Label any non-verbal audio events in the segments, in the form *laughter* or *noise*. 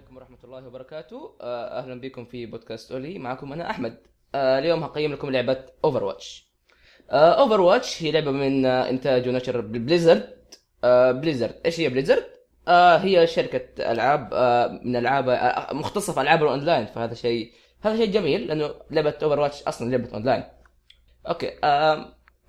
عليكم ورحمة الله وبركاته. آه، أهلا بكم في بودكاست أولي. معكم أنا أحمد. آه، اليوم هقيم لكم لعبة Overwatch Overwatch هي لعبة من آه، إنتاج ونشر Blizzard Blizzard إيش هي Blizzard؟ هي شركة ألعاب من ألعاب مختصة في ألعاب الأونلاين. فهذا شيء هذا شيء جميل لأنه لعبة Overwatch أصلا لعبة online. okay.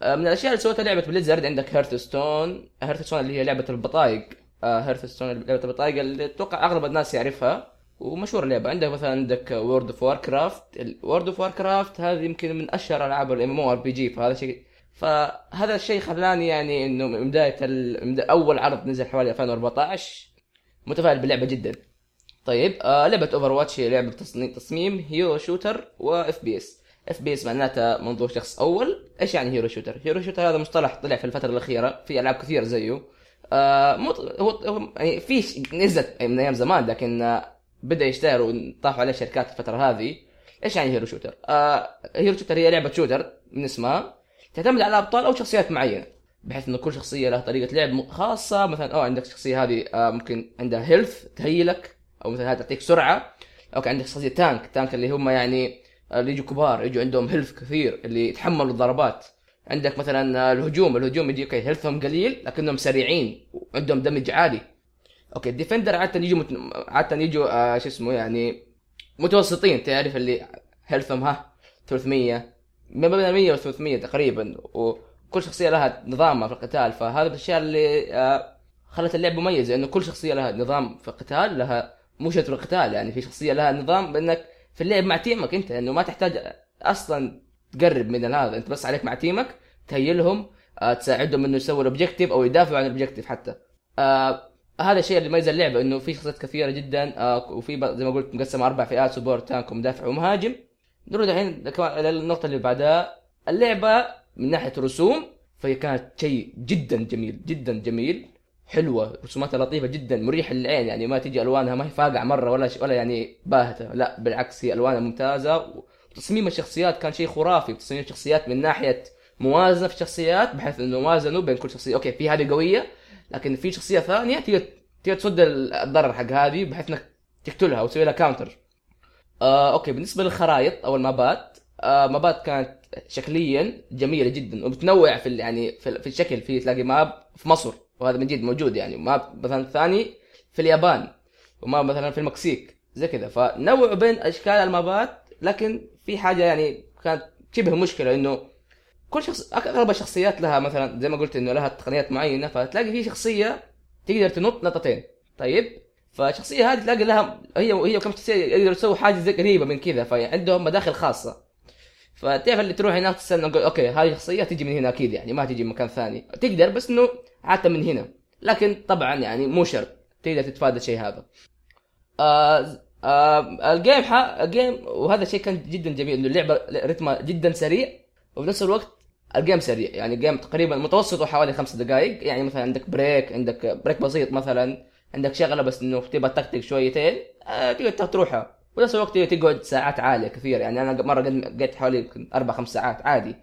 من الأشياء اللي سوتها لعبة Blizzard عندك Hearthstone Hearthstone اللي هي لعبة البطايق. Hearthstone لعبه البطايق اللي أتوقع أغلب الناس يعرفها ومشهور اللعبة. عندك مثلا عندك World of Warcraft World of Warcraft هذه يمكن من أشهر ألعاب ال MMRPG فهذا شيء فهذا الشيء خلاني يعني إنه من بداية ال... أول عرض نزل حوالي 2014 متفائل باللعبة جدا. طيب آه لعبة Overwatch هي لعبة تصميم تصميم hero shooter و FPS FPS معناتها منظور شخص أول. إيش يعني hero shooter hero shooter هذا مصطلح طلع في الفترة الأخيرة في ألعاب كثير زيه. آه مو هو يعني في نزلت من أيام زمان لكن آه بدا يشتهر وطاحوا عليه شركات الفترة هذه. إيش يعني hero shooter؟ آه hero shooter هي لعبة shooter من اسمها تعتمد على أبطال أو شخصيات معينة بحيث انه كل شخصية لها طريقة لعب خاصة. مثلا آه عندك الشخصية هذه آه ممكن عندها health تهيلك أو مثلا هذه تعطيك سرعة. أو عندك شخصية tank tank اللي هم يعني آه، اللي يجوا كبار يجوا عندهم health كثير اللي يتحملوا الضربات. عندك مثلا الهجوم الهجوم يجي okay health هم قليل لكنهم سريعين وعندهم damage عالي. okay ال defender عادة يجوا مت... عادة يجوا آه شو اسمه يعني متوسطين تعرف اللي health هم ها 300 ما بين 100 و 300 تقريبا وكل شخصية لها نظامها في القتال فهذا الأشياء اللي آه خلت اللعبه مميزه انه كل شخصية لها نظام في القتال لها مو شرط القتال يعني في شخصية لها نظام بأنك في اللعب مع team ك أنت انه ما تحتاج أصلا تقرب من هذا انت بس عليك مع team ك تهيلهم آه، تساعدهم إنه يسووا ال objective أو يدافعوا عن ال objective حتى. آه هذا الشيء اللي يميز اللعبة إنه في شخصيات كثيرة جدا آه وفي زي ما قلت مقسمة أربع فئات support tank ومدافع ومهاجم. نروح الحين للنقطه اللي بعدها. اللعبة من ناحية رسوم فهي كانت شيء جدا جميل جدا جميل حلوة رسوماتها لطيفة جدا مريحه للعين يعني ما تجي ألوانها ما هي فاقعة مرة ولا. ولا يعني باهتة لا بالعكس هي ألوانها ممتازة وتصميم الشخصيات كان شيء خرافي. تصميم الشخصيات من ناحية موازنة في الشخصيات بحيث إنه وازنوا بين كل شخصية. okay في هذه قوية لكن في شخصية ثانية تقدر تقدر تصد الضرر حق هذه بحيث إنك تقتلها وتسوي لها counter آه okay بالنسبة للخرائط أو المابات آه مابات كانت شكليا جميلة جدا وبتنوع في يعني في الشكل. في تلاقي map في مصر وهذا من جد موجود يعني. map مثلا ثاني في اليابان و map مثلا في المكسيك زي كذا. فنوعوا بين أشكال المابات لكن في حاجة يعني كانت شبه مشكلة إنه كل شخص أغلب الشخصيات لها مثلا زي ما قلت إنه لها تقنيات معينة فتلاقي في شخصية تقدر تنط نطتين. طيب؟ فالشخصية هذه تلاقي لها هي وهي وكم شخصية يقدروا يسووا حاجة زي قريبة من كذا فعندهم مداخل خاصة. فتعرف اللي تروح هناك تستنى okay هذه شخصية تجي من هنا أكيد يعني ما تجي من مكان ثاني. تقدر بس إنه عادة من هنا. لكن طبعا يعني مو شرط تقدر تتفادى الشيء هذا. آه آه ال game ح... ال game وهذا الشيء كان جدا جميل إنه اللعبة رتمها جدا سريع وفي نفس الوقت ال game سريع. يعني ال game تقريبا متوسطه حوالي خمس دقائق. يعني مثلا عندك break عندك break بسيط مثلا عندك شغلة بس إنه تبغى تكتك شويتين آه تقدر تروحها. ونفس الوقت تقعد ساعات عالية كثير. يعني أنا مرة قعدت حوالي أربع خمس ساعات عادي.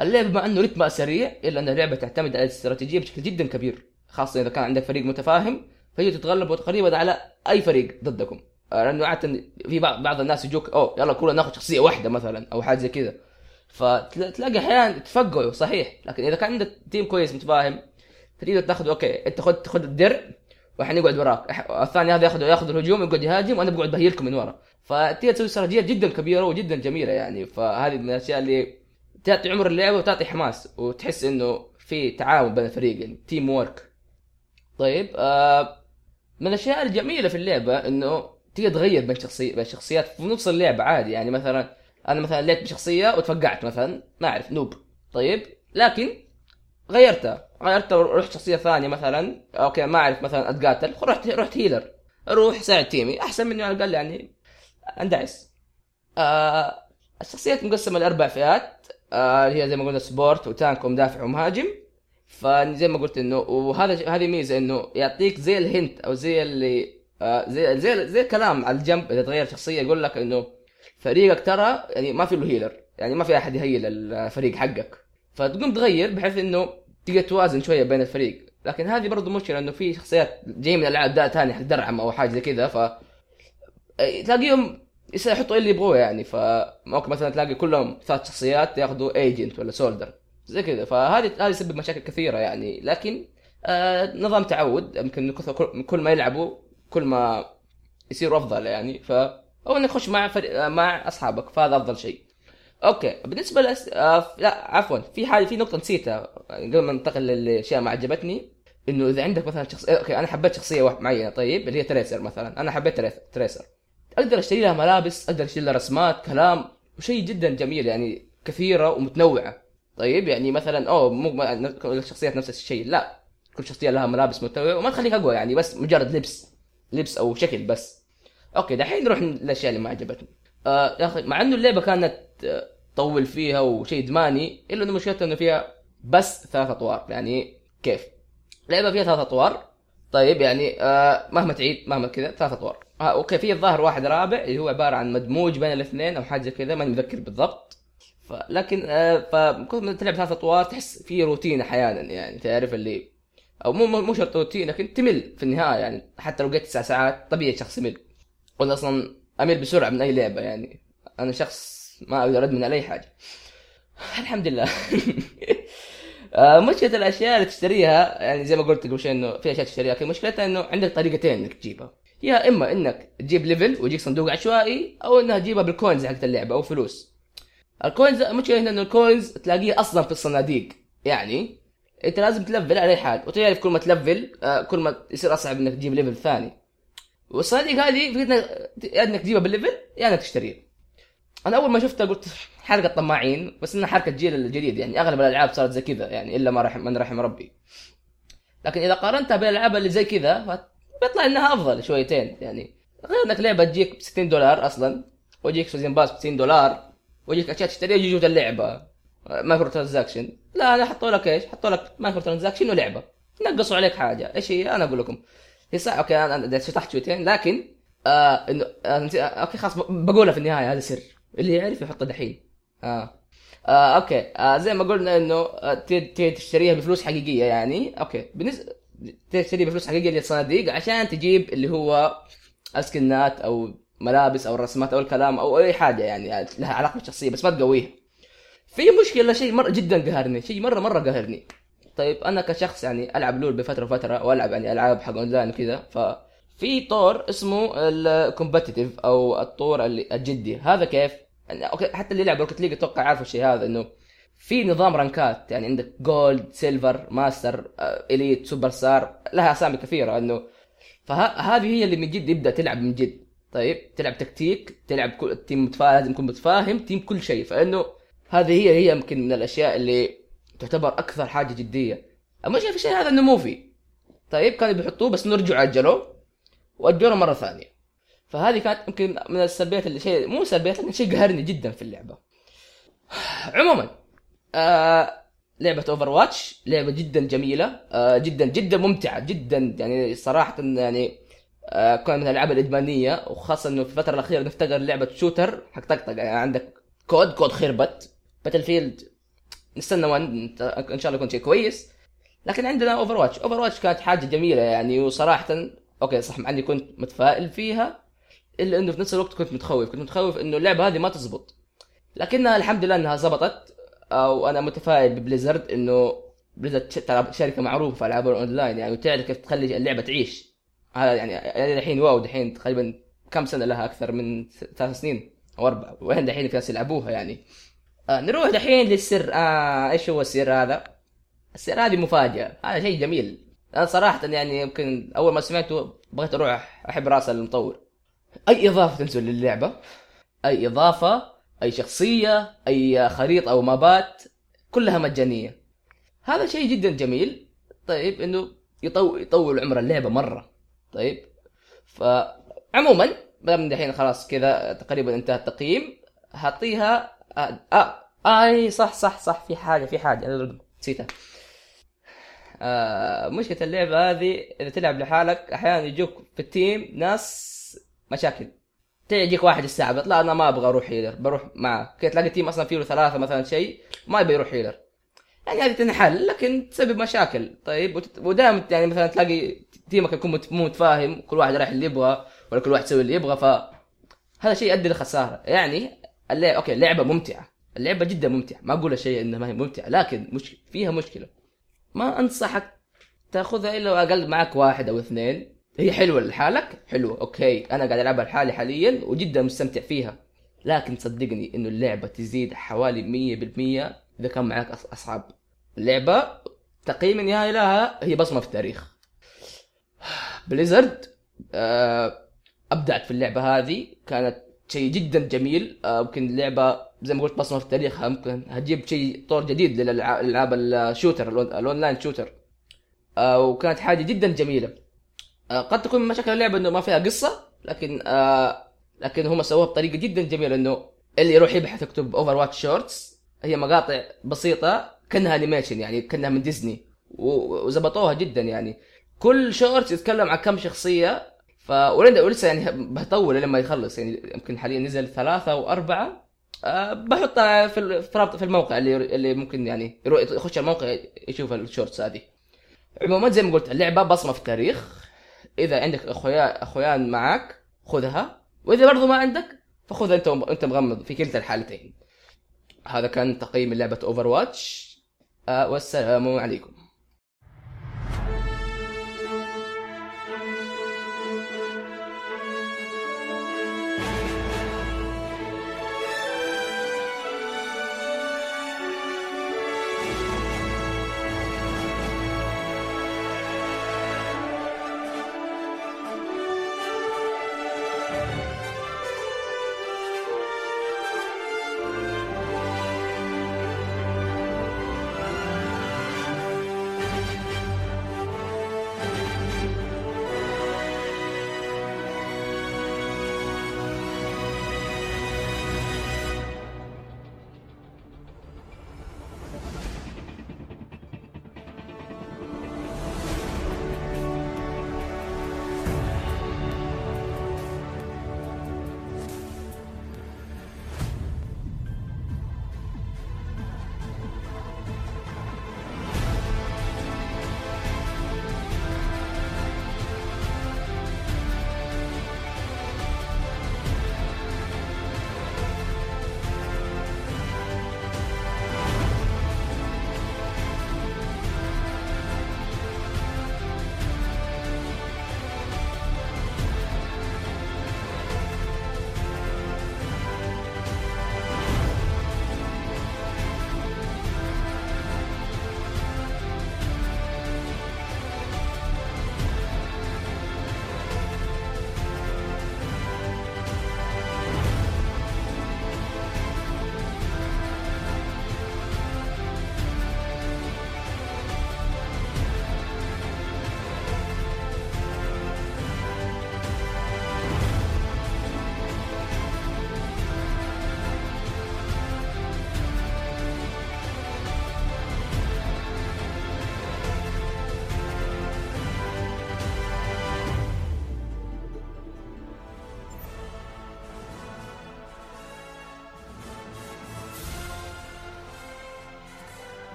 اللعبه مع إنه رتمها سريع إلا إن اللعبة تعتمد على الاستراتيجية بشكل جدا كبير خاصة إذا كان عندك فريق متفاهم فهي تتغلب تقريبا على أي فريق ضدكم. لأنه عاده في بعض الناس يجوك أوه يلا كلنا ناخذ شخصية واحدة مثلا أو حاجة زي كذا. فتلاقي أحيانا تفقعوا صحيح. لكن إذا كان عندك team كويس متفاهم فتقدر تاخذ okay أنت خذ خذ الدرع وإحنا نقعد وراك. الثاني هذا ياخذ ياخذ الهجوم يقعد يهاجم وأنا بقعد بهيلكم من ورا. فتقدر تسوي استراتيجيات جدا كبيرة وجدا جميلة يعني. فهذه من الأشياء اللي تعطي عمر اللعبة وتعطي حماس وتحس إنه في تعاون بين الفريق يعني. teamwork طيب آه من الأشياء الجميلة في اللعبة إنه تقدر تغير بين شخصي بين شخصيات في نص اللعبة عادي. يعني مثلا أنا مثلا لعبت بشخصية وتفقعت مثلا ما أعرف noob. طيب؟ لكن غيرتها. غيرتها ورحت شخصية ثانية مثلا okay ما أعرف مثلا أتقاتل رحت رحت healer أروح ساعد team ي. أحسن مني على الأقل يعني أندعس. آه الشخصيات مقسمة لأربع فئات. آه هي زي ما قلنا سبورت وتانك ومدافع ومهاجم. فزي ما قلت إنه وهذا هذه ميزة إنه يعطيك زي الهنت أو زي اللي زي زي زي كلام على الجنب إذا تغير شخصية يقول لك إنه فريقك ترى يعني ما في له هيلر يعني ما في أحد يهيل الفريق حقك. فتقوم تغير بحيث إنه تقدر توازن شوية بين الفريق. لكن هذه برضو مشكلة إنه في شخصيات جاية من ألعاب ده ثاني حق درعم أو حاجة زي كذا. ف تلاقيهم يحطوا اللي يبغوه يعني. فممكن مثلا تلاقي كلهم ثلاث شخصيات ياخذوا agent ولا soldier زي كذا. فهذه هذه تسبب مشاكل كثيرة يعني. لكن آه نظام تعود. يمكن كل ما يلعبوا كل ما يصيروا أفضل يعني ف أو انك تخش مع فريق مع أصحابك فهذا أفضل شيء. okay بالنسبة لأس... آه لا عفوا في حاجة في نقطة نسيتها قبل ما ننتقل للأشياء ما عجبتني إنه إذا عندك مثلا شخص okay أنا حبيت شخصية معينة طيب اللي هي تريسر مثلا أنا حبيت تريسر. أقدر أشتري لها ملابس أقدر أشتري لها رسمات كلام وشيء جدا جميل يعني كثيرة ومتنوعة. طيب يعني مثلا اوه مو الشخصيات نفس الشيء لا كل شخصية لها ملابس متنوعة وما تخليك أقوى يعني بس مجرد لبس. لبس أو شكل بس. أوكي دحين نروح للاشياء اللي ما عجبتني. آه يا أخي مع إنه اللعبة كانت آه، طول فيها وشيء ادماني إلا إنه مشكلتها إنه فيها بس ثلاث أطوار. يعني كيف؟ لعبة فيها ثلاث أطوار. طيب يعني آه مهما تعيد مهما كذا ثلاث أطوار. آه okay في الظاهر واحد رابع اللي هو عبارة عن مدموج بين الاثنين أو حاجة كذا ماني متذكر بالضبط. لكن آه ما تلعب ثلاث أطوار تحس في روتين أحيانا يعني تعرف اللي أو مو مو شرط روتين لكن تمل في النهاية يعني. حتى لو قعدت تسع ساعات طبيعي شخص يمل. وأنا أصلا أمل بسرعة من أي لعبة يعني. أنا شخص ما أقدر ادمن على أي حاجة. *laughs* الحمد لله. *laughs* آه، مشكلة الأشياء اللي تشتريها يعني زي ما قلت قبل شوي إنه في أشياء تشتريها لكن مشكلتها إنه عندك طريقتين إنك تجيبها. يا إما إنك تجيب level ويجيك صندوق عشوائي أو إنها تجيبها بال coins حقت اللعبة أو فلوس. ال coins المشكلة هنا إنه ال coins تلاقيه أصلا في الصناديق. يعني انت لازم تلفل على أي حال. وتعرف كل ما تلفل آه، كل ما يصير أصعب إنك تجيب level ثاني. والصناديق هذه فكرتها يا إنك تجيبها بال level يا إنك تشتريها. أنا أول ما شفتها قلت حركة طماعين بس إنها حركة الجيل الجديد يعني أغلب الألعاب صارت زي كذا يعني إلا ما رحم من رحم ربي. لكن إذا قارنتها بالألعاب اللي زي كذا بيطلع إنها أفضل شويتين يعني. غير إنك لعبة تجيك ب 60 دولار أصلا ويجيك season pass ب 60 دولار ويجيك أشياء تشتريها يجي جوه اللعبة. microtransaction لا أنا حطوا لك إيش؟ حطوا لك microtransaction ولعبة. نقصوا عليك حاجة. إيش هي؟ أنا أقول لكم. هي صح okay أنا فتحت شويتين لكن آه إنه آه okay خلاص بقولها في النهاية هذا سر. اللي يعرف يحطه دحين. آه, آه okay. آه زي ما قلنا إنه آه تشتريها بفلوس حقيقية يعني. okay. بالنسبة تشتريها بفلوس حقيقية للصناديق عشان تجيب اللي هو ال skin ات أو ملابس أو رسمات أو الكلام أو أي حاجة يعني لها علاقة بالشخصية بس ما تقويها. في مشكلة شيء مره جدا قهرني شيء مرة مرة قهرني. طيب أنا كشخص يعني ألعب لول بفترة وفترة وألعب يعني ألعاب حق اونلاين وكذا ف في طور اسمه ال competitive أو الطور الجدي. هذا كيف؟ يعني okay حتى اللي يلعب روكت ليج أتوقع عارف الشيء هذا إنه في نظام rank ات. يعني عندك gold silver master elite superstar لها أسامي كثيرة إنه فهذه هي اللي من جد يبدأ تلعب من جد. طيب تلعب تكتيك تلعب كل team متفاهم لازم يكون متفاهم team كل شيء. فإنه هذه هي هي يمكن من الأشياء اللي تعتبر أكثر حاجة جدية. المشكلة في الشيء هذا إنه مو في. طيب كانوا بيحطوه بس نرجع عجلوه واجلوه مرة ثانية. فهذه كانت يمكن من السلبيات اللي شيء مو سلبيات لكن شيء قهرني جدا في اللعبة. عموما آه لعبة اوفر واتش لعبة جدا جميلة آه جدا جدا ممتعة جدا يعني صراحة يعني آه كان من الألعاب الإدمانية وخاصة إنه في الفترة الأخيرة نفتقر لعبة shooter حق طقطقة يعني عندك كود كود خربت. باتل فيلد نستنى إن شاء الله يكون شيء كويس. لكن عندنا اوفر واتش اوفر واتش كانت حاجة جميلة يعني وصراحة okay صح مع إني كنت متفائل فيها إلا إنه في نفس الوقت كنت متخوف. كنت متخوف إنه اللعبة هذه ما تزبط. لكنها الحمد لله إنها زبطت أو أنا متفائل ببليزرد إنه بليزرد شركة معروفة في العاب الأونلاين يعني وتعرف كيف تخلي اللعبة تعيش. هذا يعني يعني الحين واو دحين تقريبا كم سنة لها؟ أكثر من ثلاث سنين أو أربع. وين دحين في ناس يلعبوها يعني؟ آه نروح دحين للسر. آه إيش هو السر هذا؟ السر هذه مفاجأة. هذا شيء جميل. أنا صراحة يعني يمكن أول ما سمعته بغيت أروح أحب رأس المطور. أي إضافة تنزل للعبة؟ أي إضافة؟ أي شخصية؟ أي خريطة أو مابات؟ كلها مجانية. هذا شيء جدا جميل. طيب إنه يطول يطول عمر اللعبة مرة. طيب فعموما دام دحين خلاص كذا تقريبا انتهى التقييم هعطيها آه, آه, آي صح صح صح في حاجة في حاجة. نسيتها. آه مشكلة اللعبة هذه إذا تلعب لحالك أحيانا يجوك في ال team ناس مشاكل. تجيك واحد يستعبط لا أنا ما أبغى أروح healer بروح معه كي تلاقي team أصلا فيه ثلاثة مثلا شيء ما يبي يروح healer يعني هذه تنحل لكن تسبب مشاكل. طيب ودائما يعني مثلا تلاقي team ك يكون مو متفاهم كل واحد رايح اللي يبغى ولا كل واحد يسوي اللي يبغى ف هذا شيء يؤدي لخسارة. يعني اللعبه okay اللعبة ممتعة. اللعبة جدا ممتعة. ما أقول شيء إنها ما هي ممتعة لكن مش فيها مشكلة. ما أنصحك تأخذها إلا أقل معك واحد أو اثنين. هي حلوة لحالك؟ حلوة okay. أنا قاعد ألعبها لحالي حاليا وجدا مستمتع فيها. لكن صدقني إنه اللعبة تزيد حوالي 100% إذا كان معك أصحاب. اللعبة تقييم النهائي لها هي بصمة في التاريخ. *sighs* بليزرد آه، أبدعت في اللعبة هذه. كانت شيء جدا جميل. آه، ممكن اللعبه زي ما قلت بصمة في تاريخها ممكن هتجيب شيء طور جديد للألعاب ال shooter ال online shooter. آه، وكانت حاجة جدا جميلة. آه، قد تكون من مشاكل اللعبة إنه ما فيها قصة لكن آه لكن هم سووها بطريقة جدا جميلة إنه اللي يروح يبحث يكتب Overwatch shorts هي مقاطع بسيطة كأنها animation يعني كأنها من ديزني وزبطوها جدا يعني. كل shorts يتكلم عن كم شخصية ف ولسه يعني بطول لما يخلص يعني يمكن حاليا نزل ثلاثة أو أربعة أه بحطها في في الموقع اللي اللي ممكن يعني يخش الموقع يشوف ال shorts هذه. عموما زي ما قلت اللعبة بصمة في التاريخ. إذا عندك اخويا أخويا معك خذها. وإذا برضو ما عندك فخذها أنت أنت مغمض في كلتا الحالتين. هذا كان تقييم لعبه Overwatch والسلام عليكم.